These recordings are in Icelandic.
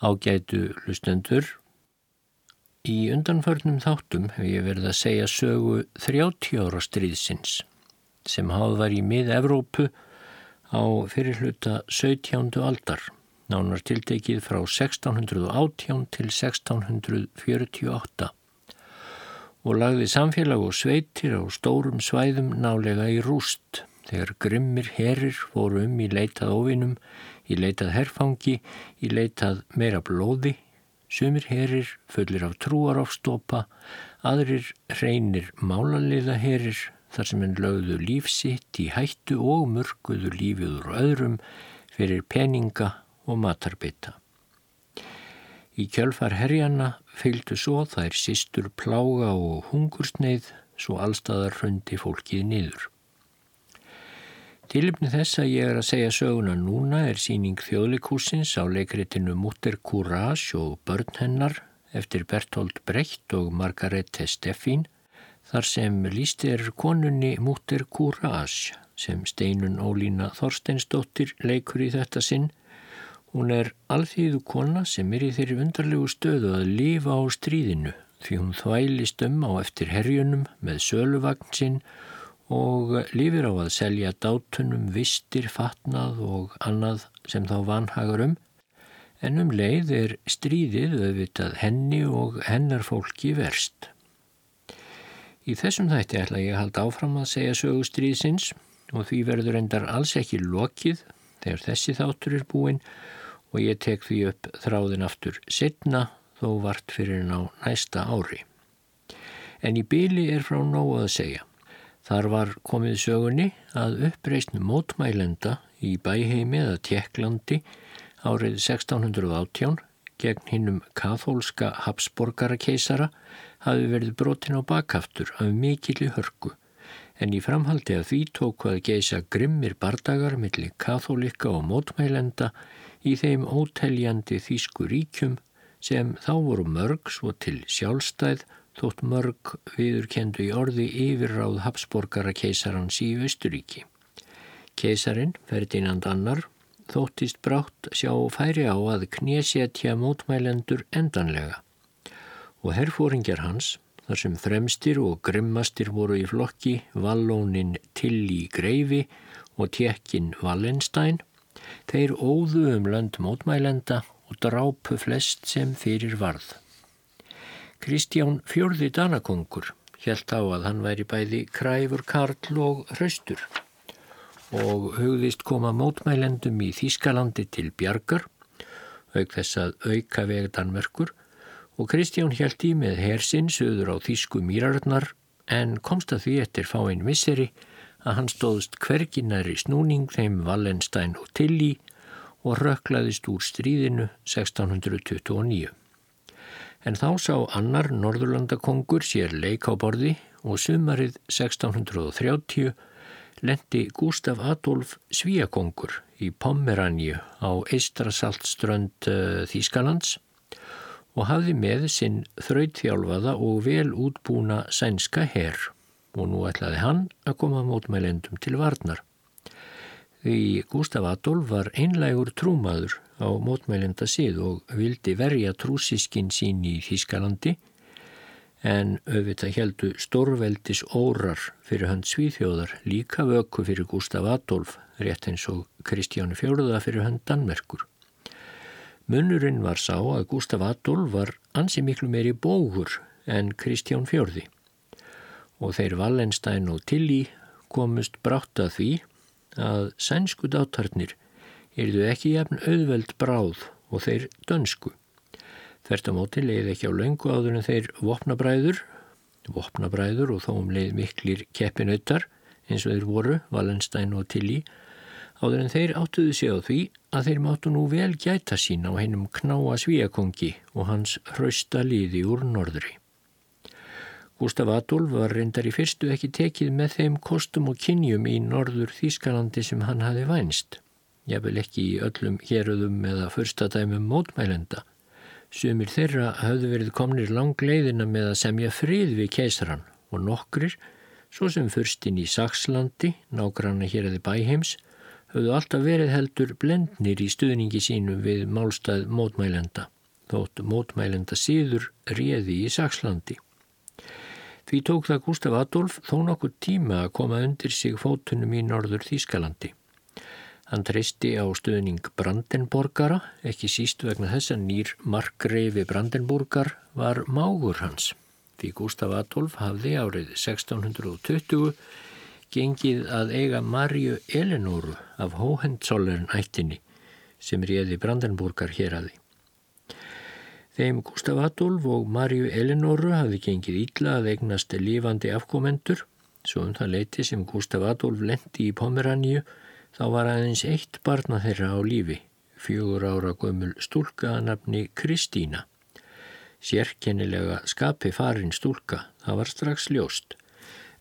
Ágætu hlustendur, í undanförnum þáttum hef ég verið að segja sögu 30 ára stríðsins sem háð var í mið-Evrópu á fyrirluta 17. aldar, nánar tiltekið frá 1618 til 1648 og lagði samfélag og sveitir á stórum svæðum nálega í rúst þegar grimmir herir voru um í leitað óvinum, í leitað herfangi, í leitað meira blóði, sumir herir fullir af trúarofstopa, aðrir reynir málaliða herir þar sem henn lögðu lífsitt í hættu og mörguðu lífiður öðrum fyrir peninga og matarbita. Í kjölfar herjana fylgdu svo þær sístur plága og hungursneið svo allstaðar hrundi fólkið niður. Tilipni þess að ég er að segja söguna núna er síning þjóðleikúsins á leikritinu Mutter Courage og börn hennar eftir Bertolt Brecht og Margarete Steffín þar sem líst er konunni Mutter Courage sem steinun Ólína Þorsteinsdóttir leikur í þetta sinn. Hún er alþýðu kona sem er í þeirri undarlegu stöðu að lifa á stríðinu því hún þvælist um á eftir herjunum með söluvagn sinn og lífir á að selja dátunum vistir, fatnað og annað sem þá vanhagar um, en um leið er stríðið auðvitað henni og hennar fólki verst. Í þessum þætti ætla ég að halda áfram að segja sögustríðsins og því verður endar alls ekki lokið þegar þessi þáttur er búin og ég tek því upp þráðin aftur setna þó vart fyrir ná næsta ári. En í byli er frá nógu að segja. Þar var komið sögunni að uppreysnu mótmælenda í bæheimi eða Tjekklandi árið 1618 gegn hinnum kathólska Habsborgarakeisara hafi verið brotin á bakhaftur af mikilli hörku. En í framhaldi að því tóku að geisa grimmir bardagar millir katholika og mótmælenda í þeim óteljandi þýsku ríkjum sem þá voru mörg svo til sjálfstæð þótt mörg viðurkendu í orði yfirráð Habsborgara keisarans í Östuríki. Keisarin, Ferdinand Annar, þóttist brátt sjá færi á að knésétja mótmælendur endanlega og herfóringjar hans, þar sem fremstir og grimmastir voru í flokki, vallónin Tilly Greifi og tjekkin Wallenstein, þeir óðu um lönd mótmælenda og drápu flest sem fyrir varð. Kristján fjörði Danakongur helt á að hann væri bæði kræfur Karl og hraustur og hugðist koma mótmælendum í Þískalandi til Bjargar, auk þess að auka veg Danmörkur og Kristján held í með hersinn söður á Þísku mýrarnar en komst að því eftir fáinn misseri að hann stóðst hverginari snúning þeim Wallenstein og Tilly og röklaðist úr stríðinu 1629 en þá sá annar Norðurlandakongur sér leik á borði og sumarið 1630 lendi Gustaf Adolf Svíakongur í Pomeranju á Eistrasaltströnd uh, Þýskalands og hafði með sinn þrautþjálfaða og vel útbúna sænska herr og nú ætlaði hann að koma mótmælendum til varnar. Því Gustaf Adolf var einlægur trúmaður á mótmælenda síð og vildi verja trúsískin sín í Þískalandi en auðvitað heldu stórveldis órar fyrir hönd Svíþjóðar líka vöku fyrir Gustaf Adolf rétt eins og Kristjáni Fjóruða fyrir hönd Danmerkur. Munnurinn var sá að Gustaf Adolf var ansi miklu meiri bógur en Kristján Fjörði og þeir Wallenstein og Tilly komust brátt að því að sænsku dátarnir yrðu ekki jafn auðveld bráð og þeir dönsku. Þvert á móti leið ekki á laungu áður en þeir vopnabræður, vopnabræður og þó um leið miklir keppinautar eins og þeir voru, Wallenstein og Tilly, áður en þeir áttuðu sig á því að þeir máttu nú vel gæta sín á hennum knáa svíakongi og hans hrausta liði úr norðri. Gustaf Adolf var reyndar í fyrstu ekki tekið með þeim kostum og kynjum í norður Þýskalandi sem hann hafi vænst jável ekki í öllum héröðum eða fyrstadæmum mótmælenda. Sumir þeirra hafðu verið komnir langleiðina með að semja frið við keisaran og nokkrir, svo sem fyrstinn í Sakslandi, nágranna hér eða bæheims, höfðu alltaf verið heldur blendnir í stuðningi sínum við málstað mótmælenda, þótt mótmælenda síður réði í Sakslandi. Því tók það Gustaf Adolf þó nokkur tíma að koma undir sig fótunum í norður Þýskalandi. Hann treysti á stuðning Brandenborgara, ekki síst vegna þess að nýr markreifi Brandenburgar var mágur hans. Því Gustaf Adolf hafði árið 1620 gengið að eiga Marju Elinóru af Hóhendsólern ættinni sem réði Brandenburgar hér aði. Þeim Gustaf Adolf og Marju Elinóru hafði gengið ítla að eignast lífandi afkomendur, svo um það leiti sem Gustaf Adolf lendi í Pomeranju þá var aðeins eitt barna þeirra á lífi, fjögur ára gömul stúlka að nafni Kristína. Sérkennilega skapi farin stúlka, það var strax ljóst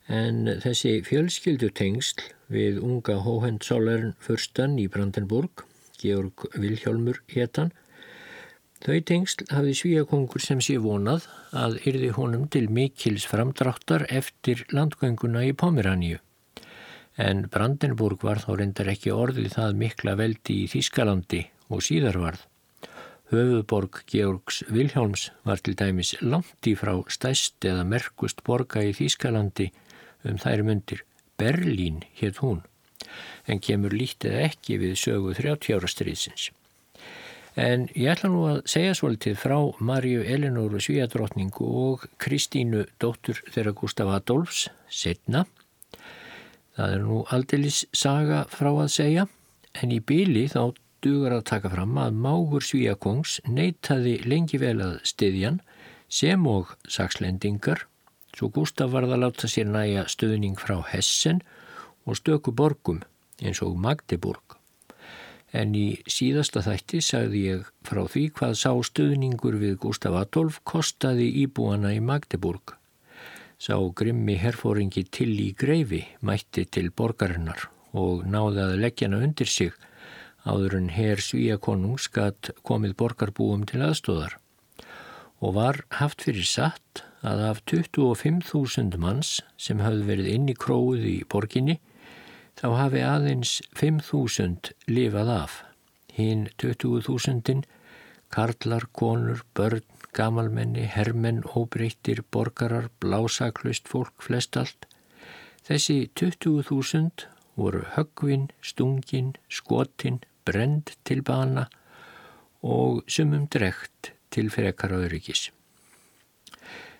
en þessi fjölskyldutengsl við unga Hóhendsólern fyrstan í Brandenburg, Georg Vilhjálmur héttan, þau tengsl hafði svíakongur sem sé vonað að yrði honum til mikils framdráttar eftir landgönguna í Pomeraníu. En Brandenburg var þá reyndar ekki orðið það mikla veldi í Þískalandi og síðar varð. Höfuborg Georgs Vilhjálms var til dæmis langt í frá stæst eða merkust borga í Þískalandi um þær myndir. Berlín hétt hún, en kemur lítið ekki við sögu 30 ára stríðsins. En ég ætla nú að segja svolítið frá Marju Elinóru Svíadrottningu og Kristínu dóttur þeirra Gustaf Adolfs, setna. Það er nú aldeilis saga frá að segja, en í byli þá dugur að taka fram að mágur Svíakongs neytaði lengi vel að styðjan sem og sakslendingar Svo Gustaf varð að láta sér næja stöðning frá Hessen og stöku borgum eins og Magdeburg. En í síðasta þætti sagði ég frá því hvað sá stöðningur við Gustaf Adolf kostaði íbúana í Magdeburg. Sá grimmi herfóringi til í greifi mætti til borgarinnar og náði að leggja hana undir sig áður en herr Svíakonung skatt komið borgarbúum til aðstóðar og var haft fyrir satt að af 25.000 manns sem hafði verið inn í króið í borginni þá hafi aðeins 5.000 lifað af. Hinn 20.000, karlar, konur, börn, gamalmenni, hermenn, óbreyttir, borgarar, blásaklust fólk, flest allt. Þessi 20.000 voru högvin, stungin, skotin, brend til bana og sumum drekt til frekar öryggis.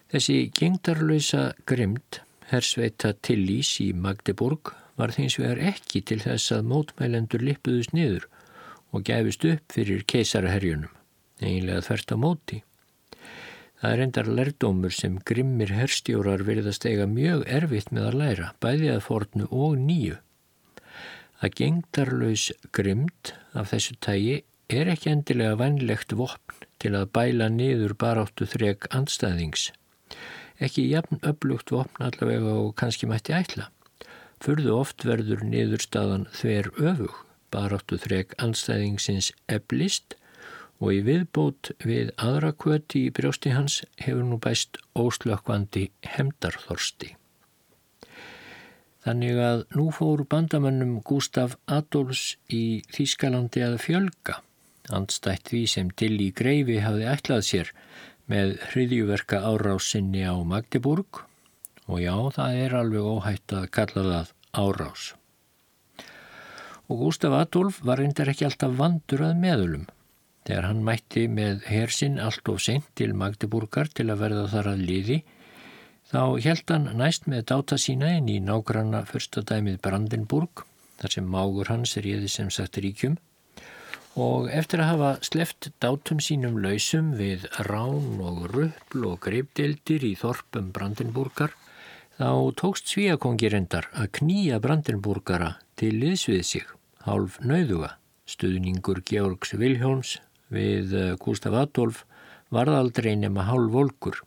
Þessi gengdarlösa grimd hersveita tillís í Magdeburg var þins vegar ekki til þess að mótmælendur lippuðust niður og gæfist upp fyrir keisaraherjunum, eiginlega þvert á móti. Það er endar lerdómur sem grimmir herstjórar verðast eiga mjög erfitt með að læra, bæði að fornu og nýju. Að gengdarlaus grimd af þessu tægi er ekki endilega vannlegt vopn til að bæla niður baráttu þreg andstæðings ekki jafn upplugt vopn allavega og kannski mætti ætla. Furðu oft verður niðurstaðan þver öfug, baráttu þrek anstæðingsins eblist og í viðbót við aðra kvöti í brjósti hans hefur nú bæst óslökkvandi hemdarþorsti. Þannig að nú fóru bandamannum Gustaf Adolfs í Þýskalandi að fjölga, andstætt því sem til í greifi hafði ætlað sér með hriðjuverka árásinni á Magdeburg og já, það er alveg óhætt að kalla það árás. Og Gustaf Adolf var reyndar ekki alltaf vandur að meðulum. Þegar hann mætti með hersinn allt of sent til Magdeburgar til að verða þar að liði, þá held hann næst með dáta sína inn í nágranna fyrstadæmið Brandenburg, þar sem mágur hans er ég þið sem sagt ríkjum, og eftir að hafa sleft dátum sínum lausum við rán og ruppl og greipdeldir í þorpum Brandenburgar þá tókst Svíakongi reyndar að knýja Brandenburgara til liðsvið sig, hálf nauðuga. Stuðningur Georgs Vilhjóns við eh, Gustaf Adolf varðaldrei nema hálf volkur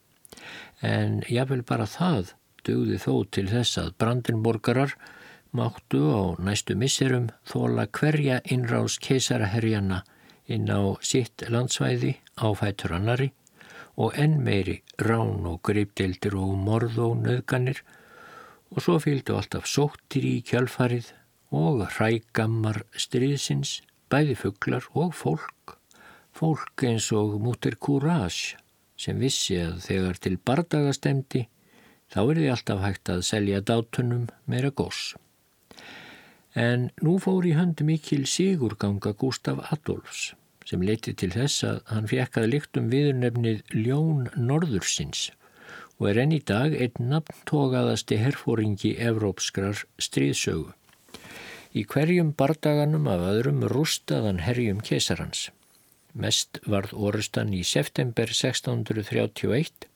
en jáfnvel bara það dögði þó til þess að Brandenburgarar máttu á næstu misserum þóla hverja innrás keisaraherjana inn á sitt landsvæði á fætur annari og enn meiri rán og greipdeildir og morð og nöðganir og svo fylgdu alltaf sóttir í kjálfarið og hrægammar stríðsins, bæði fugglar og fólk, fólk eins og mútir Courage sem vissi að þegar til bardaga stemdi þá er því alltaf hægt að selja dátunum meira gós. En nú fór í hönd mikil sigurganga Gustaf Adolfs sem leiti til þess að hann fekk að líktum viðurnefnið Ljón Norðursins og er enn í dag einn nafntógaðasti herfóringi evrópskrar stríðsögu. Í hverjum bardaganum af öðrum rústaðan herjum kesarans. Mest varð orustan í september 1631,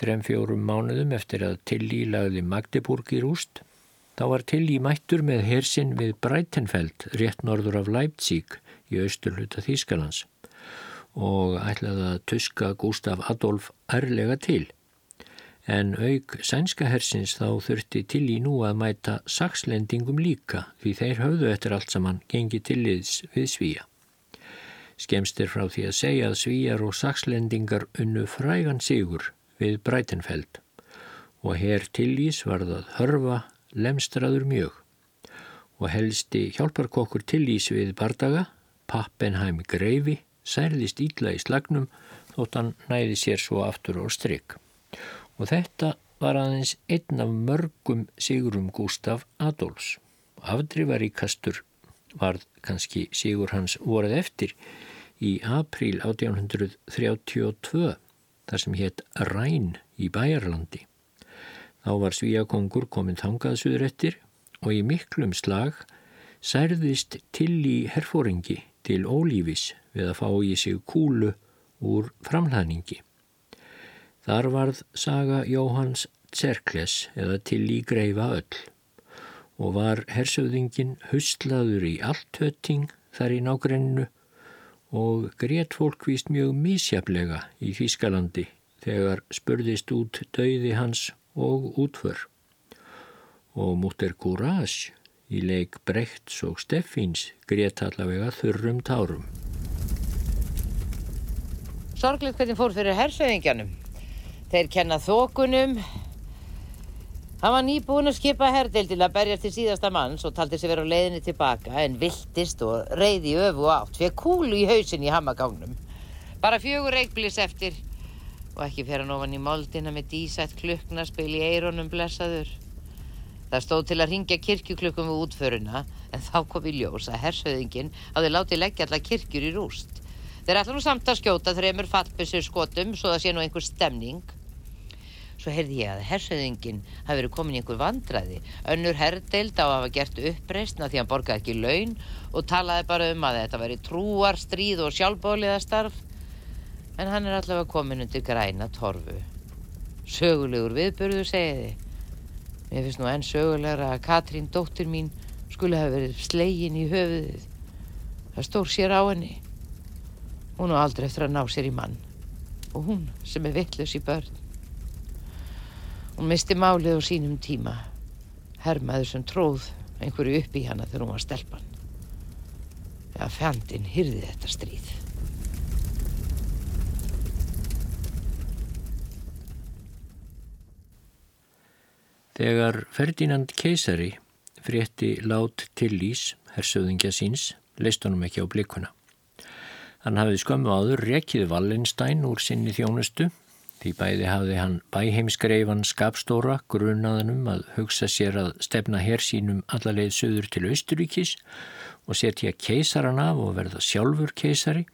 þrem fjórum mánuðum eftir að Tilly lagði Magdeburg í rúst. Þá var Tilly mættur með hersinn við Breitenfeld, rétt norður af Leipzig í austurluta Þýskalands og ætlaði að tuska Gustaf Adolf ærlega til. En auk sænska hersins þá þurfti til í nú að mæta sakslendingum líka því þeir höfðu eftir allt saman gengið tilliðs við svíja. Skemst er frá því að segja að svíjar og sakslendingar unnu frægan sigur við Breitenfeld og hér tillís varð að hörfa lemstraður mjög og helsti hjálparkokkur tillís við bardaga Pappenheim greifi særðist ítla í slagnum þótt hann næði sér svo aftur á strikk. Og þetta var aðeins einn af mörgum sigurum Gustaf Adolfs. Afdrifaríkastur varð kannski sigur hans vorað eftir í april 1832 þar sem hétt Ræn í Bæjarlandi. Þá var Svíakongur komin þangaðsuður eftir og í miklum slag særðist til í herfóringi til ólífis við að fá í sig kúlu úr framlæningi. Þar varð saga Jóhanns Tserkles eða til í greifa öll og var hersöðingin hustlaður í allt hötting þar í nágrennu og greitt fólk víst mjög mísjaflega í Þýskalandi þegar spurðist út dauði hans og útför. Og múttir Courage í leik Brechts og Steffins grétt allavega þurrum tárum. Sorglegt hvernig fór fyrir hersöðingjanum. Þeir kenna þokunum. Hann var nýbúin að skipa herdil til að berjast til síðasta manns og taldi sig vera á leiðinni tilbaka en viltist og reyði öfu átt fyrir kúlu í hausin í hamagágnum. Bara fjögur reikblis eftir og ekki fyrir hann ofan í moldina með dísætt klukknarspil í eironum blessaður. Það stóð til að ringja kirkjuklukkum við útföruna en þá kom í ljós að hersöðingin hafði látið leggja alla kirkjur í rúst. Þeir ætla nú samt að skjóta þreymur fallbissur skotum svo það sé nú einhver stemning. Svo heyrði ég að hersöðingin hafi verið komin í einhver vandræði. Önnur herrdeild á að hafa gert uppreistna því hann borgaði ekki laun og talaði bara um að þetta veri trúar, stríð og sjálfbóliða starf. En hann er allavega komin undir græna torfu. Sögulegur viðbörðu segiði. Mér finnst nú enn sögulegra að Katrín, dóttir mín, skulle hafa verið slegin í höfuðið. Það stór sér á henni. Hún á aldrei eftir að ná sér í mann. Og hún sem er vittlus í börn. Hún misti málið á sínum tíma. Hermaður sem tróð einhverju upp í hana þegar hún var stelpann. Já, fjandin hyrði þetta stríð. Þegar Ferdinand keisari frétti lát til Lís, hersöðingja síns, leist honum ekki á blikuna. Hann hafði skömmu áður rekið Wallenstein úr sinni þjónustu, því bæði hafði hann bæheimskreifan skapstóra grunaðanum að hugsa sér að stefna hér sínum allarleið söður til Austuríkis og setja keisaran af og verða sjálfur keisari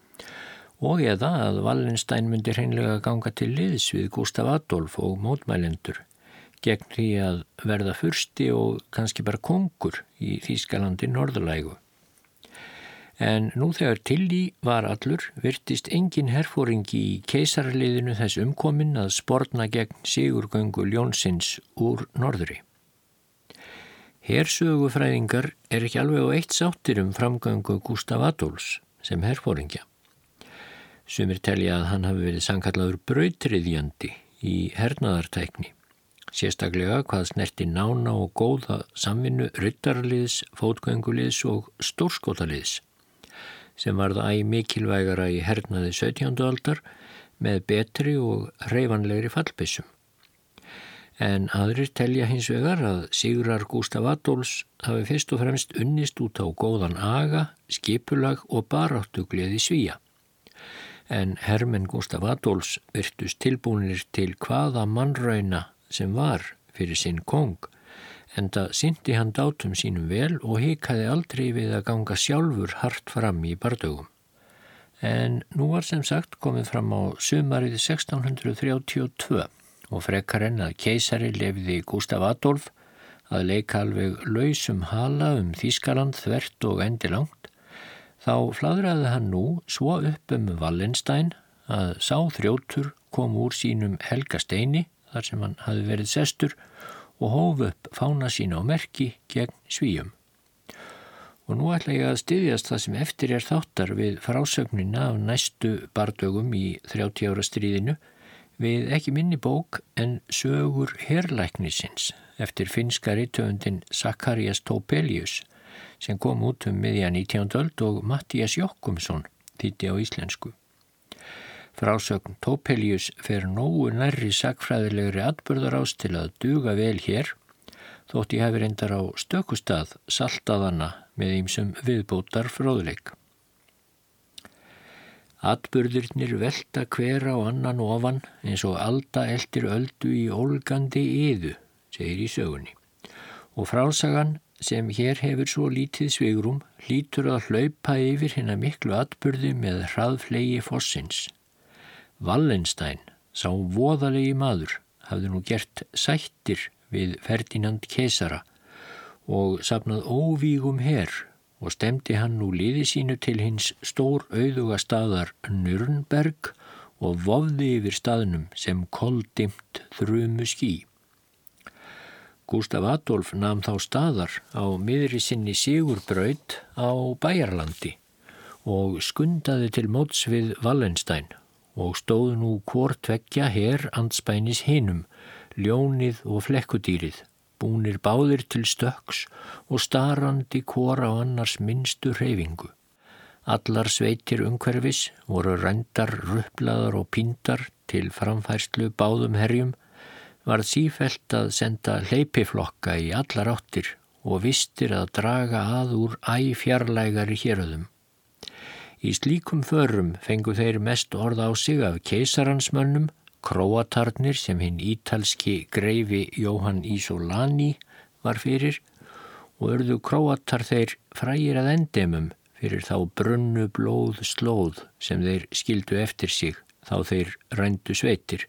og eða að Wallenstein myndi hreinlega ganga til liðs við Gustaf Adolf og mótmælendur gegn því að verða fyrsti og kannski bara kongur í Þýskalandi norðulægu. En nú þegar Tilly var allur virtist engin herfóringi í keisarliðinu þess umkomin að sportna gegn Sigurgöngu Ljónsins úr norðri. Hersögufræðingar er ekki alveg á eitt sáttir um framgöngu Gustaf Adolfs sem herfóringja. Sumir telja að hann hafi verið sankalladur brautriðjandi í hernaðartækni. Sérstaklega hvað snerti nána og góða samvinnu ryttarliðs, fótgönguliðs og stórskótaliðs sem varða æg mikilvægara í hernaði 17. aldar með betri og reyfanlegri fallbissum. En aðrir telja hins vegar að Sigrar Gustaf Adolfs hafi fyrst og fremst unnist út á góðan aga, skipulag og baráttugliði svíja. En Hermen Gustaf Adolfs virtust tilbúinir til hvaða mannrauna sem var fyrir sinn kong, en það syndi hann dátum sínum vel og hikaði aldrei við að ganga sjálfur hart fram í bardögum. En nú var sem sagt komið fram á sumarið 1632 og frekar enn að keisari lefði Gustaf Adolf að leika alveg lausum hala um Þískaland þvert og endilangt, þá fladraði hann nú svo upp um Wallenstein að sá þrjóttur kom úr sínum helga steini þar sem hann hafi verið sestur og hóf upp fána sína á merki gegn svíjum. Og nú ætla ég að styðjast það sem eftir er þáttar við frásögnina af næstu bardögum í 30 ára stríðinu við ekki minni bók en sögur herrlæknisins eftir finskari töfundin Sakarias Topelius sem kom út um miðja 19. öld og Mattias Jokkumsson þýtti á íslensku. Frásögn Topelius fer nógu nærri sakfræðilegri atbörðar ás til að duga vel hér þótt ég hefði reyndar á stökustad saltaðana með ímsum viðbótar fróðleik. Atbörðurnir velta hver á annan ofan eins og alda eldir öldu í ólgandi yðu, segir í sögunni. Og frásagan sem hér hefur svo lítið svigrum hlýtur að hlaupa yfir hérna miklu atbörði með hraðflegi fossins. Wallenstein, sá voðalegi maður, hafði nú gert sættir við Ferdinand Kesara og sapnað óvígum herr og stemdi hann nú liði sínu til hins stór auðuga staðar Nürnberg og vofði yfir staðnum sem koldimt þrumu skí. Gustaf Adolf namn þá staðar á miðri sinni Sigurbraut á Bæjarlandi og skundaði til móts við Wallenstein og stóð nú hvort vekja herr anspænis hinum ljónið og flekkudýrið, búnir báðir til stöks og starrandi kora á annars minnstu hreyfingu. Allar sveitir umhverfis voru rændar, rupplaðar og píndar til framfærslu báðum herjum, var sífelt að senda hleypiflokka í allar áttir og vistir að draga að úr æfjarlægari héröðum. Í slíkum förum fengu þeir mest orða á sig af keisaransmönnum Króatarnir sem hinn ítalski greifi Jóhann Ísolani var fyrir og örðu króatar þeir frægir að endemum fyrir þá brunnu blóð slóð sem þeir skildu eftir sig þá þeir rændu sveitir.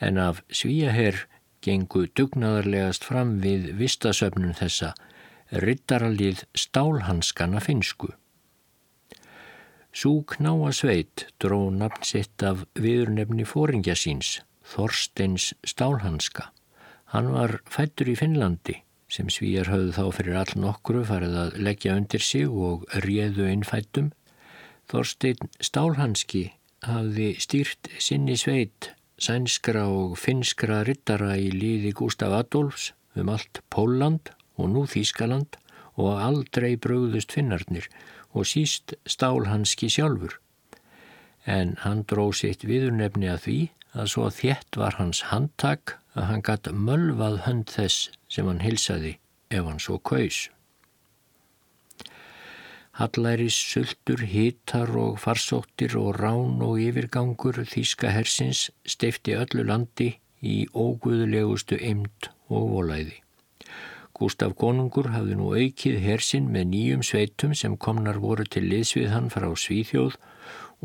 En af svíjaherr gengu dugnaðarlegast fram við vistasöfnun þessa rittaralið stálhanskana finsku. Sú knáa sveit dró nafn sitt af viðurnefni fóringja síns, Þorsteins Stálhanska. Hann var fættur í Finnlandi sem svíjar höfðu þá fyrir all nokkru farið að leggja undir sig og réðu innfættum. Þorstein Stálhanski hafði stýrt sinni sveit sænskra og finskra rittara í líði Gustaf Adolfs um allt Póland og nú Þískaland og aldrei bröðust finnarnir og síst stálhanski sjálfur. En hann dró sitt viðurnefni að því að svo þétt var hans handtak að hann gatt mölvað hönd þess sem hann hilsaði ef hann svo kaus. Hallæris, sultur, hitar og farsóttir og rán og yfirgangur Þíska hersins steifti öllu landi í óguðulegustu ymd og volæði. Gustaf Konungur hafði nú aukið hersinn með nýjum sveitum sem komnar voru til liðsvið hann frá Svíþjóð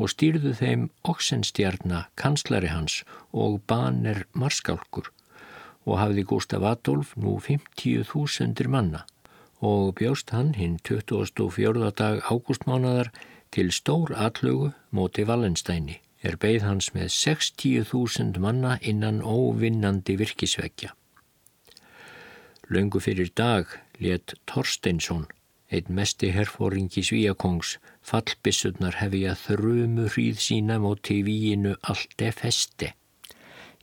og stýrðu þeim Oxenstjarnar, kanslari hans og Baner Marskálkur og hafði Gustaf Adolf nú 50.000 manna og bjóst hann hinn 24. dag ágústmánadar til stór atlögu móti Valensteini er beigð hans með 60.000 manna innan óvinnandi virkisvekja. Laungu fyrir dag let Torsteinsson, einn mesti herfóringi Svíakongs, fallbissurnar hefi að þrjumu hríð sína móti víinu allt er feste.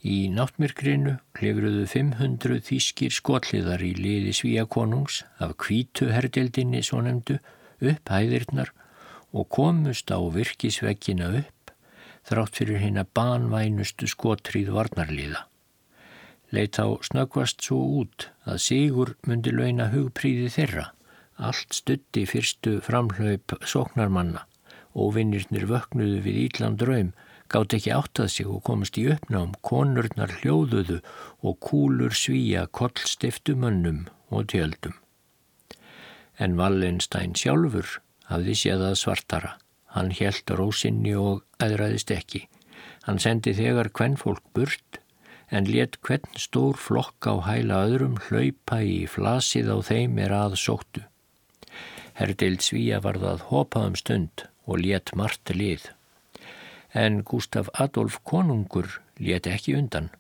Í náttmyrkrinu klefruðu 500 þýskir skotliðar í liði Svíakonungs af kvítu herdeldinni svo nefndu upp hæðirnar og komust á virkisveggina upp þrátt fyrir hérna banvænustu skotrið varnarliða. Leit á snöggvast svo út að Sigur myndi launa hugpríði þeirra. Allt stutti fyrstu framhlaup sóknarmanna og vinnirnir vöknuðu við Ídland raum, gátt ekki áttað sig og komast í uppnám, konurnar hljóðuðu og kúlur svíja kollstiftumönnum og tjöldum. En Wallenstein sjálfur hafði séð að svartara. Hann helt rósinni og aðræðist ekki. Hann sendi þegar hvern fólk burt en let hvern stór flokk á hæla öðrum hlaupa í flasið á þeim er að sóttu. Herdild Svíja varð að hopa um stund og let margt lið. En Gustaf Adolf konungur let ekki undan.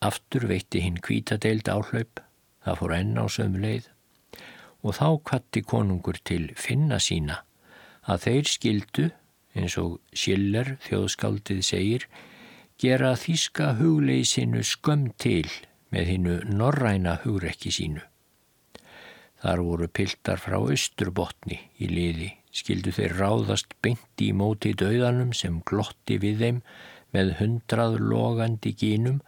Aftur veitti hinn kvítadeild áhlaup, það fór enn á sömu leið og þá kvatti konungur til finna sína að þeir skildu, eins og Schiller þjóðskaldið segir, gera þíska hugleysinu skömm til með hinnu norræna hugrekki sínu. Þar voru piltar frá austurbotni í liði, skildu þeir ráðast beint í móti döðanum sem glotti við þeim með hundrað logandi gínum,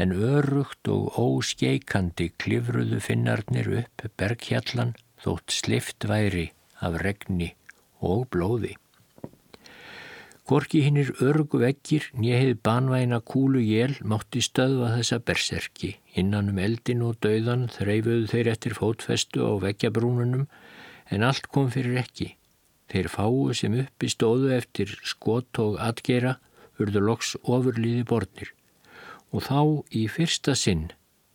en örugt og óskeikandi klifruðu finnarnir upp berghjallan þótt slift væri af regni og blóði. Gorki hinnir örgu vekkir nýhið banvæna kúlu jél mátti stöðva þessa berserki. Innan um eldin og dauðan þreyfuðu þeir eftir fótfestu á vekkjabrúnunum en allt kom fyrir ekki. Þeir fáu sem uppi stóðu eftir skot og atgera urðu loks ofurliði borðnir. Og þá í fyrsta sinn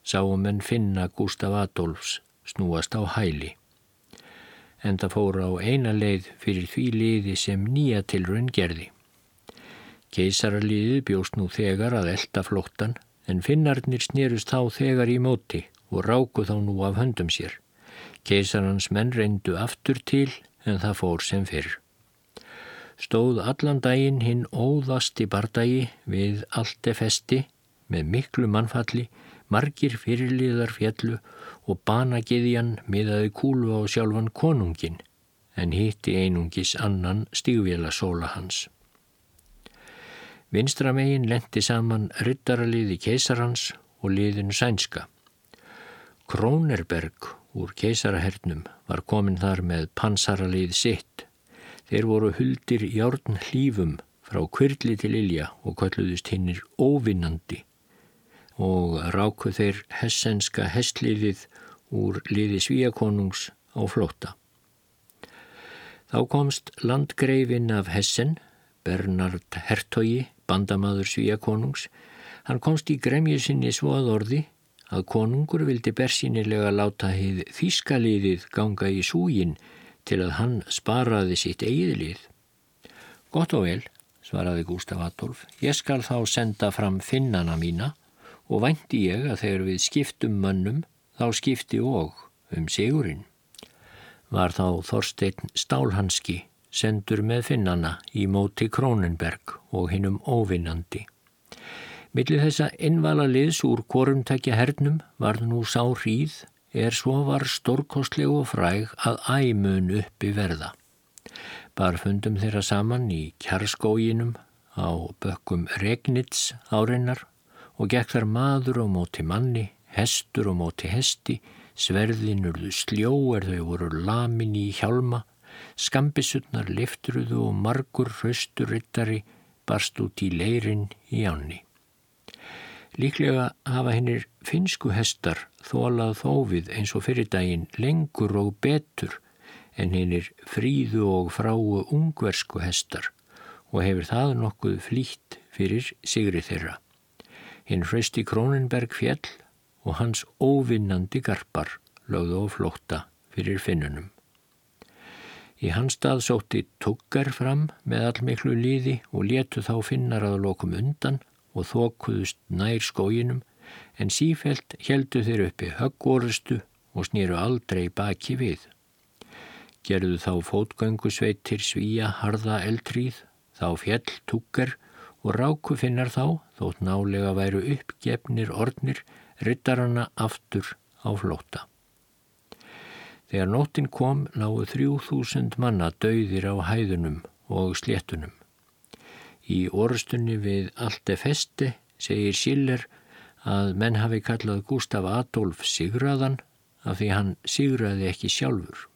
sáum enn finna Gustaf Adolfs snúast á hæli. En það fór á eina leið fyrir því liði sem nýja tilrun gerði. Keisaraliðið bjóst nú þegar að elda flóttan en finnarnir snýrust þá þegar í móti og ráku þá nú af höndum sér. Keisarans menn reyndu aftur til en það fór sem fyrr. Stóð allan daginn hinn óðasti bardagi við allt efesti með miklu mannfalli, margir fyrirliðar fjallu og banagiðjan miðaði kúlu á sjálfan konungin en hitti einungis annan stígvila sóla hans. Vinstramegin lendi saman rittaraliði keisarhans og liðinu sænska. Krónerberg úr keisarahernum var komin þar með pansaralið sitt. Þeir voru huldir járn hlýfum frá kvirli til Ilja og kalluðust hinnir óvinnandi og ráku þeir hessenska hestliðið úr liði svíakonungs á flóta. Þá komst landgreifin af Hessen, Bernard Hertogi, bandamaður svíakonungs, hann komst í gremju sinni svo að orði að konungur vildi bersinilega láta heið þýskaliðið ganga í súgin til að hann sparaði sitt eigið lið. Gott og vel, svaraði Gustaf Adolf, ég skal þá senda fram finnana mína og vænti ég að þegar við skiptum mönnum þá skipti og um sigurinn. Var þá Þorstein Stálhanski sendur með finnana í móti Krónenberg og hinnum óvinnandi. Millir þessa innvala liðs úr korumtækja hernum var nú sá hríð er svo var stórkostleg og fræg að æmun uppi verða. Bar fundum þeirra saman í kjarskóginum á bökkum Regnits áreinar og gekk þar maður á móti manni, hestur á móti hesti, sverðinurðu sljó er þau voru lamin í hjálma Skambisutnar liftruðu og margur hraustur ryttari barst út í leirin í ánni. Líklega hafa hennir finsku hestar þólað þófið eins og fyrir daginn lengur og betur en hennir fríðu og fráu ungversku hestar og hefur það nokkuð flýtt fyrir sigri þeirra. Hinn hrausti Krónenberg fjell og hans óvinnandi garpar lögðu á flótta fyrir finnunum. Í hans stað sótti tuggar fram með allmiklu líði og letu þá finnar að lokum undan og þókuðust nær skóginum en sífelt heldu þeir uppi höggórustu og snýru aldrei baki við. Gerðu þá fótgöngusveitir svíja harða eldríð, þá fjell tuggar og ráku finnar þá, þótt nálega væru uppgefnir ornir, ryttarana aftur á flóta. Þegar nóttin kom lágu þrjú þúsund manna dauðir á hæðunum og sléttunum. Í orðstunni við Alte Feste segir Schiller að menn hafi kallað Gustaf Adolf Sigraðan af því hann sigraði ekki sjálfur.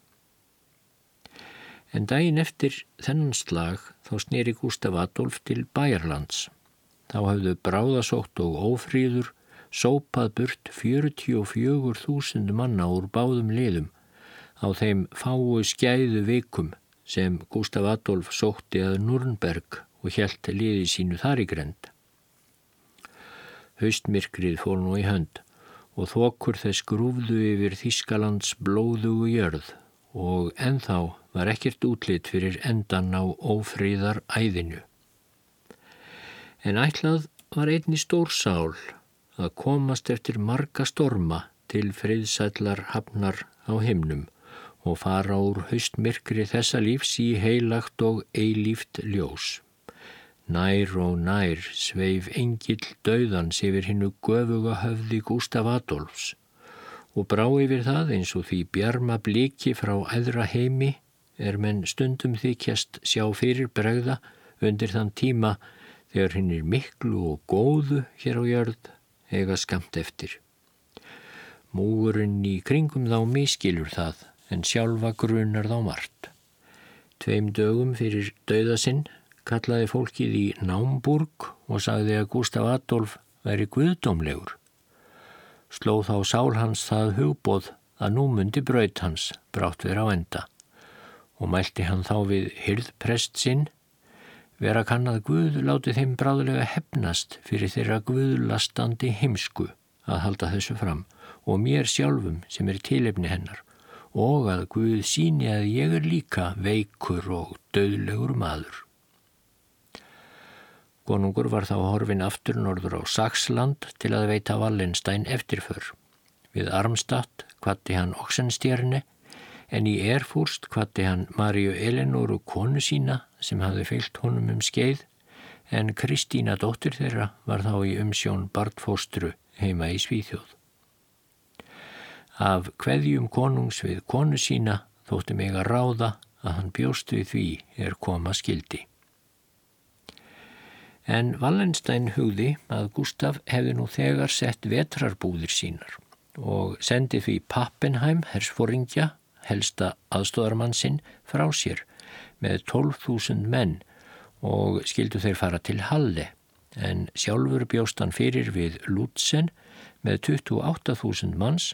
En daginn eftir þennan slag þá snýri Gustaf Adolf til Bæjarlands. Þá hafðu bráðasótt og ófríður sópað burt 44.000 manna úr báðum liðum á þeim fáu skæðu vikum sem Gustaf Adolf sótti að Nurnberg og helt liði sínu þar í grend. Haustmirkrið fór nú í hönd og þokur þess grúfðu yfir Þískalands blóðugu jörð og enþá var ekkert útlitt fyrir endan á ófríðar æðinu. En ætlað var einni stór sál að komast eftir marga storma til friðsællar hafnar á himnum og fara úr haustmyrkri þessa lífs í heilagt og eilíft ljós. Nær og nær sveif engill döðans yfir hinnu göfuga höfði Gustaf Adolfs og brá yfir það eins og því bjarma bliki frá æðra heimi er menn stundum þykjast sjá fyrir bregða undir þann tíma þegar hinn er miklu og góðu hér á jörð eiga skamt eftir. Múgurinn í kringum þá miskilur það en sjálfa grunar þá margt. Tveim dögum fyrir dauðasinn kallaði fólkið í Námburg og sagði að Gustaf Adolf væri guðdómlegur. Sló þá sál hans það hugbóð að nú myndi braut hans brátt vera á enda og mælti hann þá við hyrðprest sinn vera kann að Guð láti þeim bráðulega hefnast fyrir þeirra Guðlastandi heimsku að halda þessu fram og mér sjálfum sem er tilefni hennar og að Guð síni að ég er líka veikur og döðlegur maður. Konungur var þá horfin aftur norður á Saxland til að veita Wallenstein eftirför. Við Armstadt kvatti hann Oxenstjerne en í Erfúrst kvatti hann Marju Eleinoru konu sína sem hafði fyllt honum um skeið en Kristína dóttir þeirra var þá í umsjón Bartfóstru heima í Svíþjóð. Af hverjum konungs við konu sína þótti mig að ráða að hann bjóst við því er koma skildi. En Wallenstein hugði að Gustaf hefði nú þegar sett vetrarbúðir sínar og sendi því Pappenheim, hersforingja, helsta aðstóðarmann sinn, frá sér með 12.000 menn og skildu þeir fara til Halle en sjálfur bjóst hann fyrir við Lutzen með 28.000 manns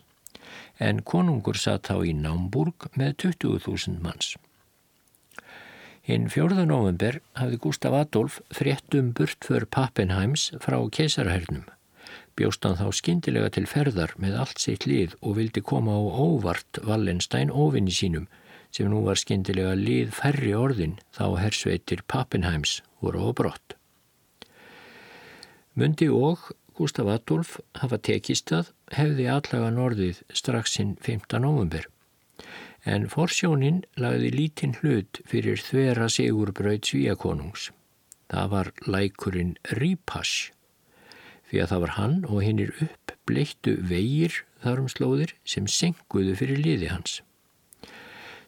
en konungur satt þá í Námburg með 20.000 manns. Hinn 4. november hafði Gustaf Adolf frétt um burtför Pappenheims frá keisarhernum. Bjóst hann þá skindilega til ferðar með allt sitt lið og vildi koma á óvart Wallenstein ofinni sínum sem nú var skindilega lið færri orðin þá hersveitir Pappenheims voru á brott. Mundi og Gustaf Adolf hafa tekist að hefði allaga norðið strax sinn 15. november. En forsjónin lagði lítinn hlut fyrir þvera sigurbröð svíakonungs. Það var lækurinn Rípass, því að það var hann og hinnir upp bleittu vegir þarum slóðir sem senguðu fyrir liði hans.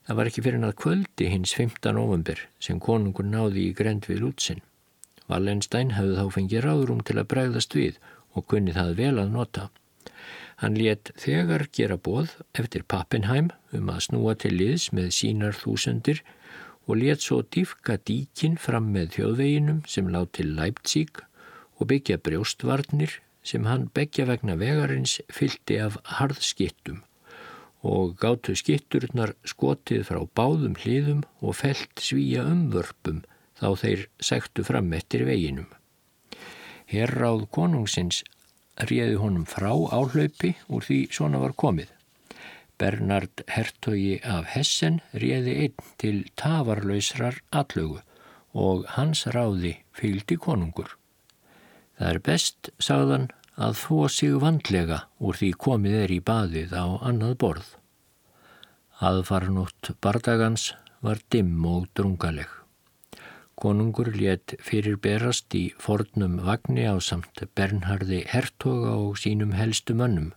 Það var ekki fyrir hann að kvöldi hins 15. november sem konungur náði í grend við lútsinn. Wallenstein hefði þá fengið ráðrum til að bregðast við og kunni það vel að nota. Hann let þegar gera bóð eftir Pappenheim um að snúa til liðs með sínar þúsundir og let svo dýfka díkin fram með þjóðveginum sem lág til Leipzig og byggja brjóstvarnir sem hann begja vegna vegarins fyldi af harðskittum og gáttu skitturnar skotið frá báðum hliðum og felt svíja umvörpum þá þeir sektu fram eftir veginum. Herráð konungsins réði honum frá áhlaupi úr því svona var komið. Bernard Hertogi af Hessen réði einn til tafarlausrar allögu og hans ráði fylgdi konungur. Það er best, sagðan, að þó sig vandlega úr því komið er í baðið á annað borð. Aðfarnótt bardagans var dimm og drungaleg. Konungur let fyrir berast í fornum vagni á samt Bernhardi Hertoga og sínum helstu mönnum.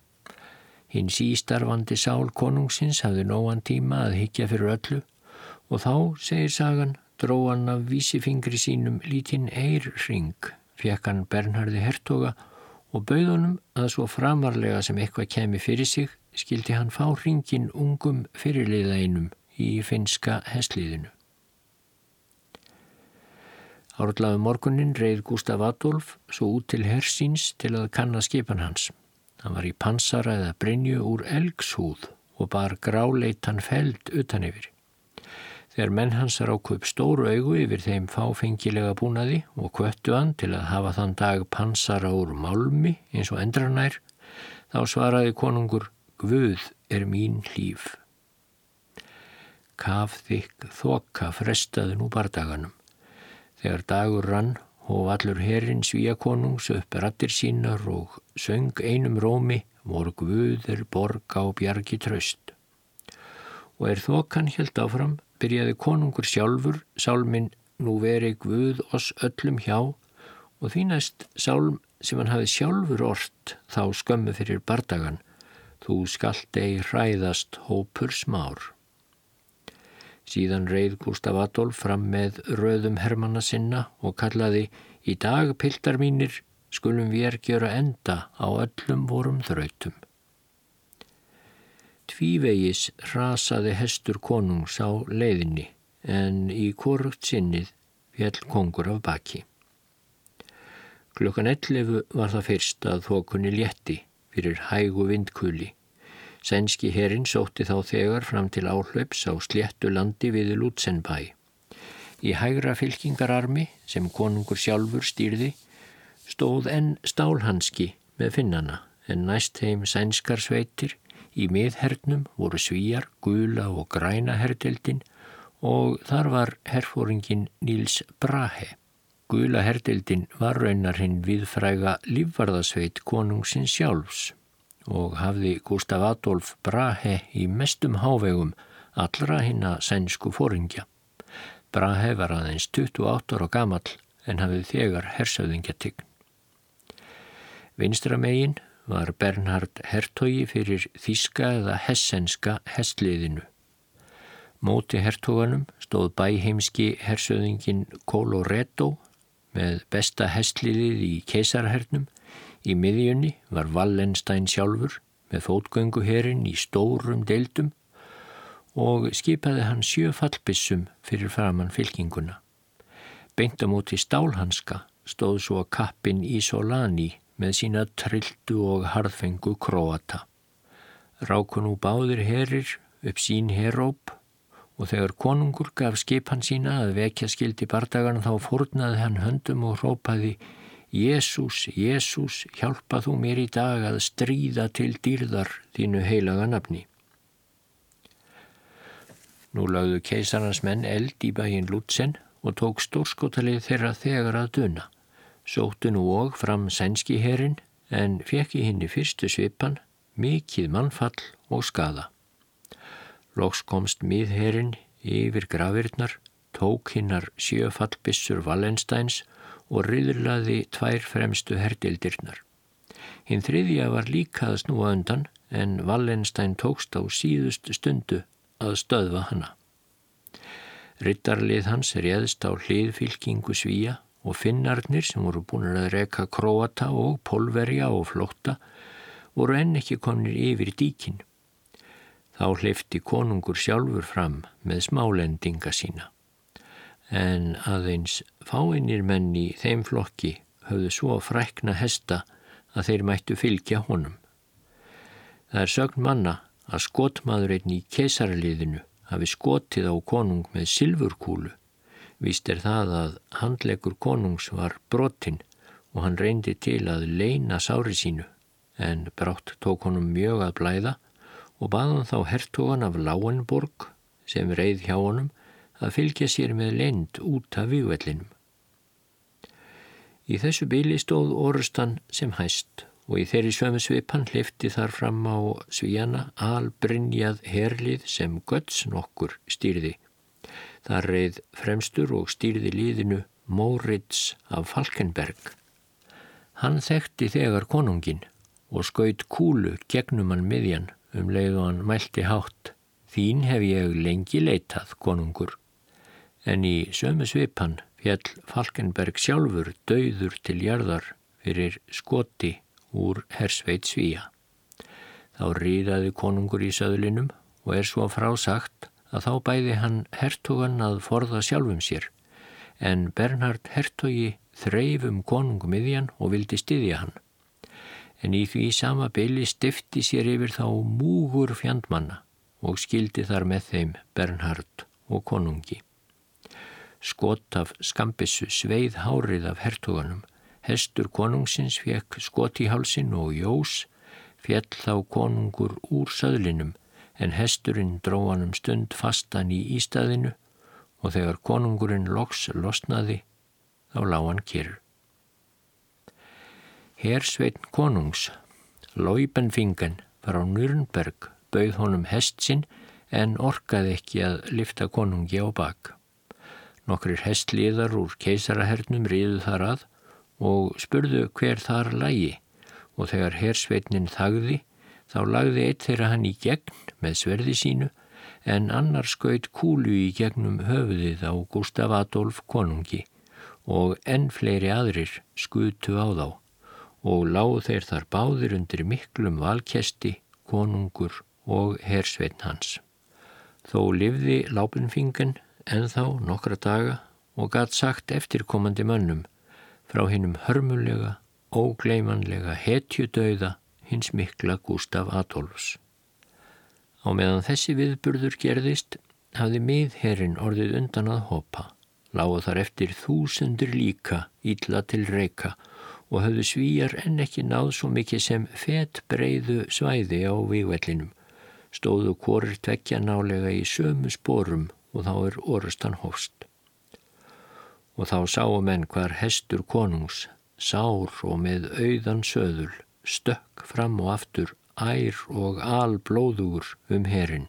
Hinn sístarfandi sál konungsins hafði nógan tíma að higgja fyrir öllu og þá, segir sagan, dróðan af vísifingri sínum lítinn eirring, fekk hann Bernhardi Hertoga og bauðunum að svo framarlega sem eitthvað kemi fyrir sig skildi hann fá ringin ungum fyrirliðainum í finska hesliðinu. Árlaðu morgunin reið Gustaf Adolf svo út til hersins til að kanna skipan hans. Hann var í pansara eða brinju úr elgshúð og bar gráleitan feld utan yfir. Þegar menn hans ráku upp stóru augu yfir þeim fáfengilega búnaði og kvöttu hann til að hafa þann dag pansara úr málmi eins og endranær, þá svaraði konungur Guð er mín hlýf. Kaf þykk þokka frestaði nú bardaganum. Þegar dagur rann hóf allur herrin svíakonungs upp rattir sínar og söng einum rómi voru guður borga og bjargi tröst. Og er þokan helt áfram byrjaði konungur sjálfur sálminn nú veri guð oss öllum hjá og því næst sálm sem hann hafi sjálfur orrt þá skömmu fyrir bardagan þú skallt ei hræðast hópur smár. Síðan reið Gustaf Adolf fram með röðum hermanna sinna og kallaði Í dag, piltar mínir, skulum við er gjöra enda á öllum vorum þrautum. Tvívegis rasaði hestur konungs á leiðinni en í korugt sinnið fjall kongur af baki. Klukkan 11 var það fyrst að þokunni létti fyrir hægu vindkuli Sænski herin sótti þá þegar fram til áhlaups á sléttu landi við Lutsenbæ. Í hægra fylkingararmi sem konungur sjálfur stýrði stóð enn stálhanski með finnana en næst heim sænskar sveitir í miðhernum voru svíjar, gula og græna herdeldin og þar var herfóringin Níls Brahe. Gula herdeldin var raunar hinn viðfræga lífvarðasveit konungsins sjálfs og hafði Gustaf Adolf Brahe í mestum hávegum allra hinn að sænsku fóringja. Brahe var aðeins 28 ára gamall en hafði þegar hersauðingjatign. Vinstramegin var Bernhard Hertogi fyrir þíska eða hessenska hestliðinu. Móti hertoganum stóð bæheimski hersauðingin Coloretto með besta hestliðið í keisarhernum Í miðjunni var Wallenstein sjálfur með fótgönguherin í stórum deildum og skipaði hann sjö fallbissum fyrir framann fylkinguna. Beintamóti stálhanska stóð svo kappin Ísolani með sína trilltu og harðfengu króata. Rákun úr báðir herir upp sín heróp og þegar konungur gaf skipan sína að vekja skildi bardagan þá fórnaði hann höndum og hrópaði Jésús, Jésús, hjálpa þú mér í dag að stríða til dýrðar þínu heilaga nafni. Nú lagðu keisarnas menn eld í bæin Lutsen og tók stórskotalið þeirra þegar að duna. Sóttu nú og fram sænski herin en fekk í henni fyrstu svipan mikið mannfall og skada. Lóks komst miðherin yfir gravirnar, tók hinnar sjöfallbissur Wallensteins og riðurlaði tvær fremstu herdildirnar. Hinn þriðja var líka að snúa undan en Wallenstein tókst á síðust stundu að stöðva hanna. Rittarlið hans réðst á hliðfylkingu svíja og finnarnir sem voru búin að reka króata og polverja og flótta voru enn ekki konir yfir díkin. Þá hlifti konungur sjálfur fram með smálendinga sína en aðeins fáinnir menn í þeim flokki höfðu svo frækna hesta að þeir mættu fylgja honum. Það er sögn manna að skotmaður einn í keisarliðinu hafi skotið á konung með silfurkúlu. Vist er það að handlegur konungs var brotinn og hann reyndi til að leina sári sínu en brátt tók honum mjög að blæða og baðan þá hertogan af Láenborg sem reið hjá honum að fylgja sér með lend út af vývellinum. Í þessu byli stóð orustan sem hæst og í þeirri svömmu svipan hlifti þar fram á svíjana albrinjað herlið sem götts nokkur stýrði. Það reið fremstur og stýrði liðinu Mórids af Falkenberg. Hann þekkti þegar konungin og skaut kúlu gegnum hann miðjan um leið og hann mælti hátt. Þín hef ég lengi leitað, konungur en í sömu svipan fjall Falkenberg sjálfur dauður til jarðar fyrir skoti úr hersveit svíja. Þá rýðaði konungur í söðlinum og er svo frásagt að þá bæði hann hertogan að forða sjálfum sér en Bernhard hertogi þreifum konungum miðjan og vildi styðja hann. En í því sama byli stifti sér yfir þá múgur fjandmanna og skildi þar með þeim Bernhard og konungi. Skot af skambissu sveið hárið af hertoganum, hestur konungsins fekk skot í hálsin og jós, fjell þá konungur úr söðlinum en hesturinn dróðanum stund fastan í ístaðinu og þegar konungurinn loks losnaði þá lág hann kyrr. Hersveitn konungs, Lóibenfingen, var á Nürnberg bauð honum hest sinn en orkaði ekki að lifta konungi á bak. Nokkrir hestliðar úr keisarahernum riðu þar að og spurðu hver þar lægi og þegar hersveitnin þagði þá lagði eitt þeirra hann í gegn með sverði sínu en annar skaut kúlu í gegnum höfuðið á Gustaf Adolf konungi og enn fleiri aðrir skutu á þá og láð þeir þar báðir undir miklum valkesti, konungur og hersveitn hans. Þó livði lápunfingen en þá nokkra daga og gatt sagt eftirkomandi mönnum frá hinnum hörmulega, ógleimanlega hetjudauða hins mikla Gustaf Adolfs. Á meðan þessi viðburður gerðist hafði miðherrin orðið undan að hopa, lágu þar eftir þúsundur líka ílla til reyka og höfðu svíjar en ekki náð svo mikið sem fett breyðu svæði á vývellinum stóðu korir tvekja nálega í sömu spórum og þá er orustan hófst. Og þá sáum enn hvar hestur konungs, sár og með auðan söðul, stökk fram og aftur, ær og alblóðugur um herin.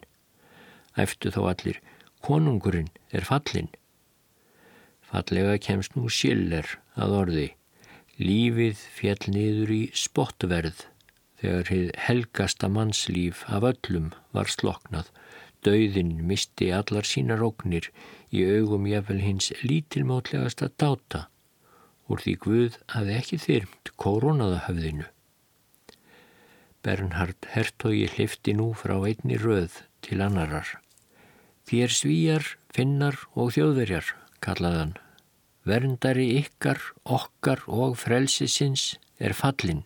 Æftu þá allir, konungurinn er fallin. Fallega kemst nú Schiller að orði, lífið fjall niður í spottverð þegar hið helgasta mannslíf af öllum var sloknað, dauðin misti allar sínar óknir í augum jafnvel hins lítilmátlegasta dáta, úr því Guð hafi ekki þyrmt koronaða höfðinu. Bernhard Hertogi hlifti nú frá einni röð til annarar. Þér svíjar, finnar og þjóðverjar, kallaðan. Verndari ykkar, okkar og frelsisins er fallin.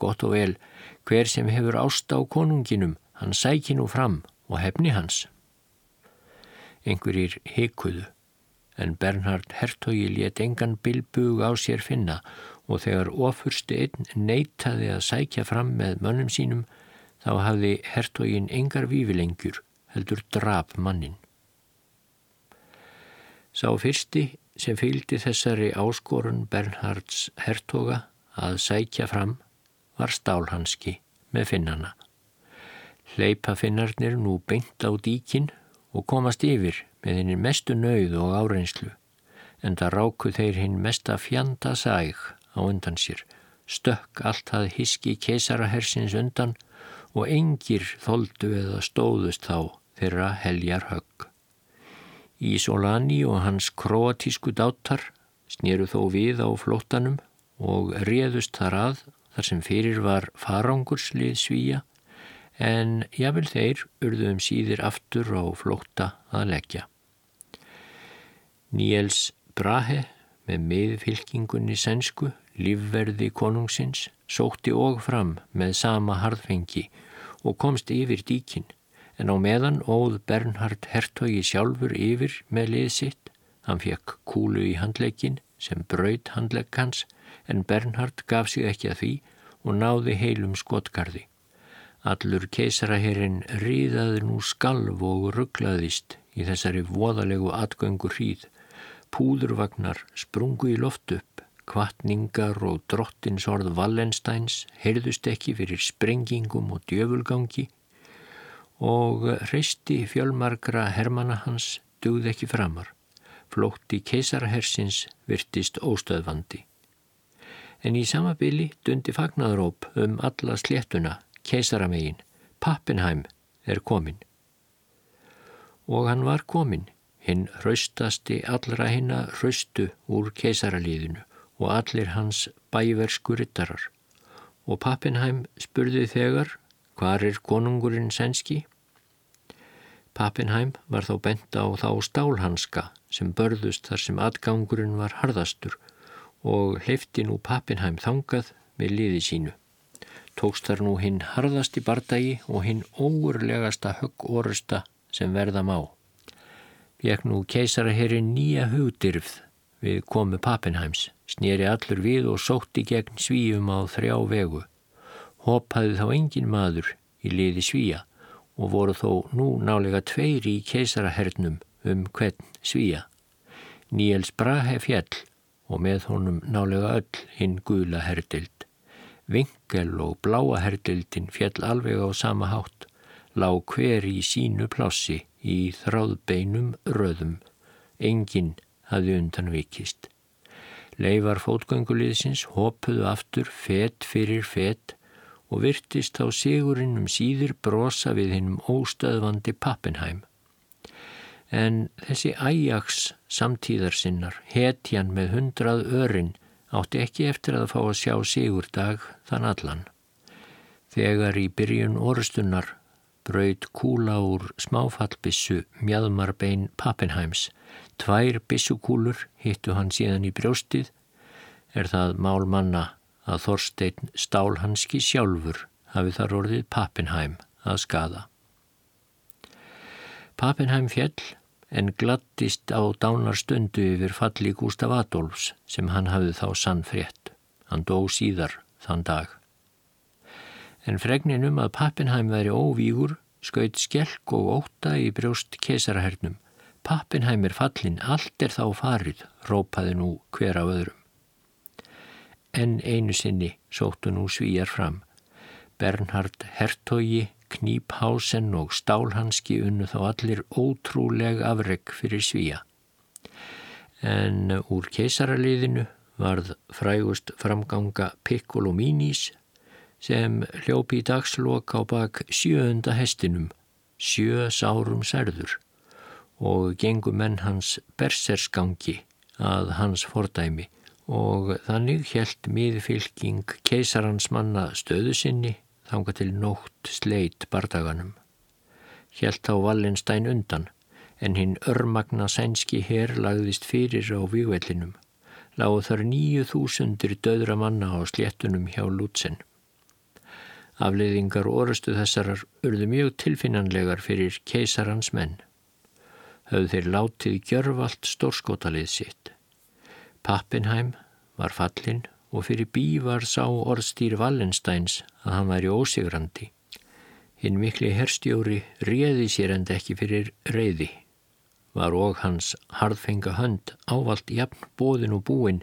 Gott og vel, Hver sem hefur ásta á konunginum, hann sæki nú fram og hefni hans. Einhverjir heikuðu, en Bernhard Hertogi let engan bilbug á sér finna og þegar ofursti einn neytaði að sækja fram með mönnum sínum, þá hafði Hertogin engar vífilengjur, heldur drap mannin. Sá fyrsti sem fylgdi þessari áskorun Bernhards Hertoga að sækja fram var stálhanski með finnana. Hleypa finnarnir nú beint á díkin og komast yfir með henni mestu nauð og áreinslu en það ráku þeir hinn mesta fjanda sæg á undan sér, stökk allt að hiski keisarahersins undan og engir þóldu eða stóðust þá þeirra heljar högg. Ísolani og hans kroatísku dátar snýru þó við á flóttanum og réðust þar að þar sem fyrir var farangurslið svíja en jável þeir urðum um síðir aftur á flótta að leggja. Níels Brahe með miðfylkingunni sænsku, lífverði konungsins, sótti og fram með sama harðfengi og komst yfir díkin en á meðan óð Bernhard Hertogi sjálfur yfir með lið sitt, hann fekk kúlu í handleikin sem braut handleik hans en Bernhard gaf sig ekki að því og náði heilum skotgarði. Allur keisaraherrin ríðaði nú skalv og rugglaðist í þessari voðalegu atgöngu hríð. Púðurvagnar sprungu í loft upp, kvartningar og drottins orð Wallensteins heyrðust ekki fyrir sprengingum og djöfulgangi og hreisti fjölmarkra hermana hans dugð ekki framar. Flótti keisarahersins virtist óstöðvandi en í samabili dundi fagnaðróp um alla sléttuna, keisaramegin, Pappenheim er komin. Og hann var komin, hinn hraustasti allra hinna hraustu úr keisaraliðinu og allir hans bæversku ryttarar og Pappenheim spurði þegar hvar er konungurinn sænski? Pappenheim var þá bent á þá stálhanska sem börðust þar sem atgangurinn var harðastur og hleyfti nú Pappenheim þangað með liði sínu. Tókst þar nú hinn harðasti bardagi og hinn óurlegasta högg orusta sem verða má. Jekk nú keisaraherri nýja hugdyrfð við komu Pappenheims, snýri allur við og sótti gegn svíum á þrjá vegu. Hoppaði þá engin maður í liði svíja og voru þó nú nálega tveir í keisarahernum um hvern svíja. Níels Brahe fjall og með honum nálega öll hinn gula herdild. Vinkel og bláa herdildin fjall alveg á sama hátt, lág hver í sínu plássi í þráðbeinum röðum. Engin hafði undan vikist. Leifar fótgönguliðsins hopuðu aftur fett fyrir fett og virtist á sigurinn um síður brosa við hinnum óstöðvandi Pappenheim. En þessi Ajax samtíðarsinnar, hetjan með hundrað örin, átti ekki eftir að fá að sjá sigurdag þann allan. Þegar í byrjun orustunnar braud kúla úr smáfallbissu mjadmarbein Pappenheims, tvær bissukúlur hittu hann síðan í brjóstið, er það mál manna að Þorstein Stálhanski sjálfur hafi þar orðið Pappenheim að skada. Pappenheim fjell en glattist á dánar stundu yfir falli Gustaf Adolfs sem hann hafið þá sann frétt. Hann dó síðar þann dag. En fregnin um að Pappenheim væri óvígur skaut skelk og óta í brjóst kesarahernum. Pappenheim er fallin, allt er þá farið, rópaði nú hver af öðrum. En einu sinni sóttu nú svíjar fram. Bernhard Hertogi, Kníphausen og Stálhanski unnu þá allir ótrúleg afreg fyrir svíja. En úr keisaraliðinu varð frægust framganga Piccolo Minis sem hljópi í dagslokk á bak sjöunda hestinum, sjö sárum særður og gengum menn hans bersersgangi að hans fordæmi og þannig helt miðfylking keisarans manna stöðu sinni þanga til nótt sleit bardaganum. Helt á Wallenstein undan en hinn örmagna sænski herr lagðist fyrir á výgvellinum. Láðu þar nýju þúsundir döðra manna á sléttunum hjá Lútsen. Afleiðingar orustu þessarar urðu mjög tilfinnanlegar fyrir keisarans menn. Höfðu þeir látið gjörvalt stórskotalið sitt. Pappenheim var fallin og fyrir bí var sá orðstýr Wallensteins að hann væri ósigrandi. Hinn mikli herstjóri réði sér enda ekki fyrir reyði. Var og hans harðfenga hönd ávalt jafn bóðin og búin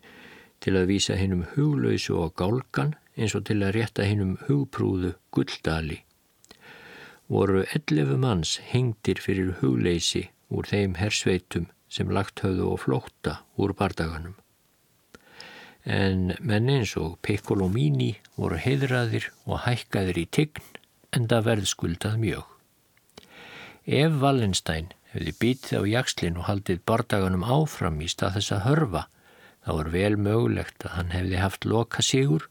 til að vísa hinnum huglausu og gálgan eins og til að rétta hinnum hugprúðu gulldali. Voru 11 manns hengtir fyrir hugleysi úr þeim hersveitum sem lagt höfðu og flótta úr bardaganum en menn eins og Piccolomini voru heiðraðir og hækkaðir í tign en það verðskuldað mjög. Ef Wallenstein hefði býtið á jakslinn og haldið bardaganum áfram í stað þess að hörfa, þá var vel mögulegt að hann hefði haft loka sigur,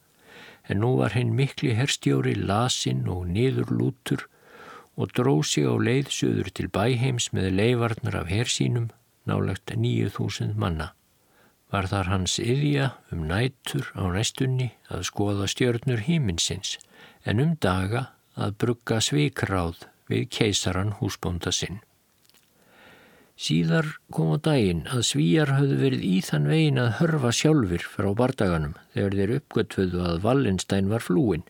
en nú var hinn mikli herstjóri lasinn og niður lútur og dróð sig á leiðsöður til bæheims með leifarnar af hersínum nálagt 9000 manna var þar hans yðja um nætur á næstunni að skoða stjörnur híminsins en um daga að brugga svikráð við keisaran húsbónda sinn. Síðar kom á daginn að svíjar hafðu verið í þann vegin að hörfa sjálfur frá bardaganum þegar þeir uppgötfuðu að Wallenstein var flúin.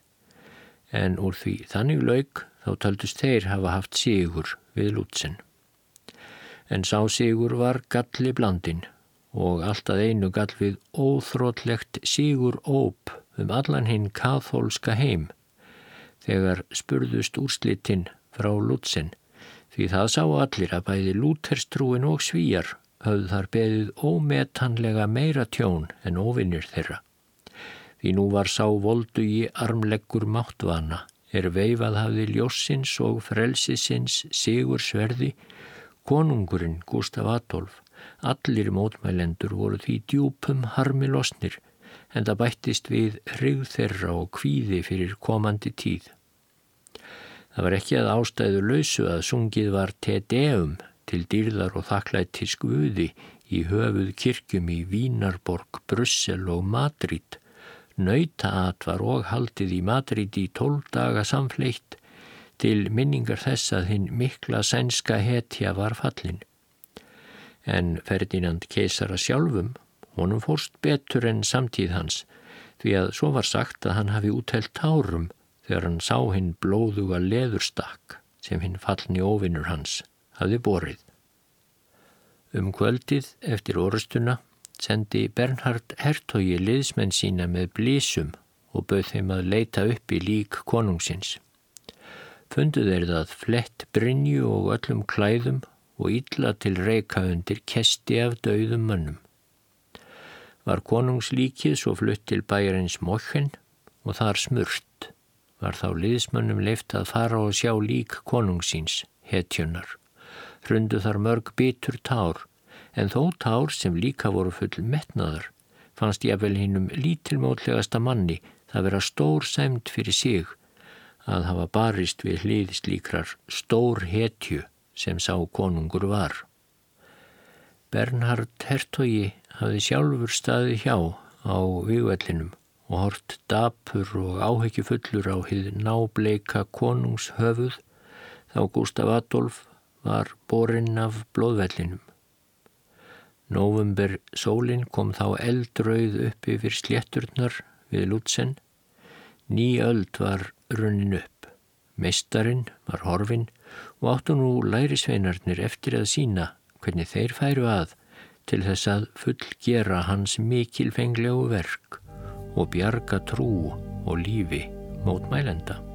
En úr því þannig laug þá taldust þeir hafa haft sigur við lútsin. En sá sigur var galli blandin og alltaf einu gall við óþrótlegt sígur óp um allan hinn kathólska heim þegar spurðust úrslitinn frá Lútsin því það sá allir að bæði Lúterstrúin og svíjar höfðu þar beðið ómetanlega meira tjón en ofinnir þeirra. Því nú var sá voldu í armleggur máttvana er veifað hafði ljósins og frelsisins sigur sverði konungurinn Gustaf Adolf Allir mótmælendur voru því djúpum harmi losnir en það bættist við hrigð þeirra og kvíði fyrir komandi tíð. Það var ekki að ástæðu lausu að sungið var Te-Deum til dýrðar og þakklætti skvuði í höfuð kirkjum í Vínarborg, Brussel og Madrid. Nautaat var og haldið í Madrid í tól daga samfleitt til minningar þess að hinn mikla sænska hetja var fallin. En Ferdinand keisara sjálfum, honum fórst betur en samtíð hans, því að svo var sagt að hann hafi útelt tárum þegar hann sá hinn blóðuga leðurstakk sem hinn fallni ofinnur hans hafi borið. Um kvöldið eftir orustuna sendi Bernhard Hertogi liðsmenn sína með blísum og bauð þeim að leita upp í lík konungsins. Fundu þeir það flett brinju og öllum klæðum og illa til reyka undir kesti af dauðum mönnum. Var konungslíkið svo flutt til bæjarins Mochen og þar smurt var þá liðsmönnum leift að fara og sjá lík konungsins, hetjunar. Hrundu þar mörg bitur tár, en þó tár sem líka voru full metnaðar, fannst ég vel hinnum lítilmótlegasta manni það vera stór sæmt fyrir sig að hafa barist við hliðslíkrar stór hetju sem sá konungur var. Bernhard Hertogi hafði sjálfur staði hjá á výgvellinum og hort dapur og áhyggjufullur á hið nábleika konungshöfuð þá Gustaf Adolf var borinn af blóðvellinum. Nóvumber sólinn kom þá eldrauð upp yfir slétturnar við Lutsen. Ný öld var runnin upp. Meistarinn var horfin og áttu nú lærisveinarnir eftir að sína hvernig þeir færu að til þess að fullgera hans mikilfenglegu verk og bjarga trú og lífi mótmælenda.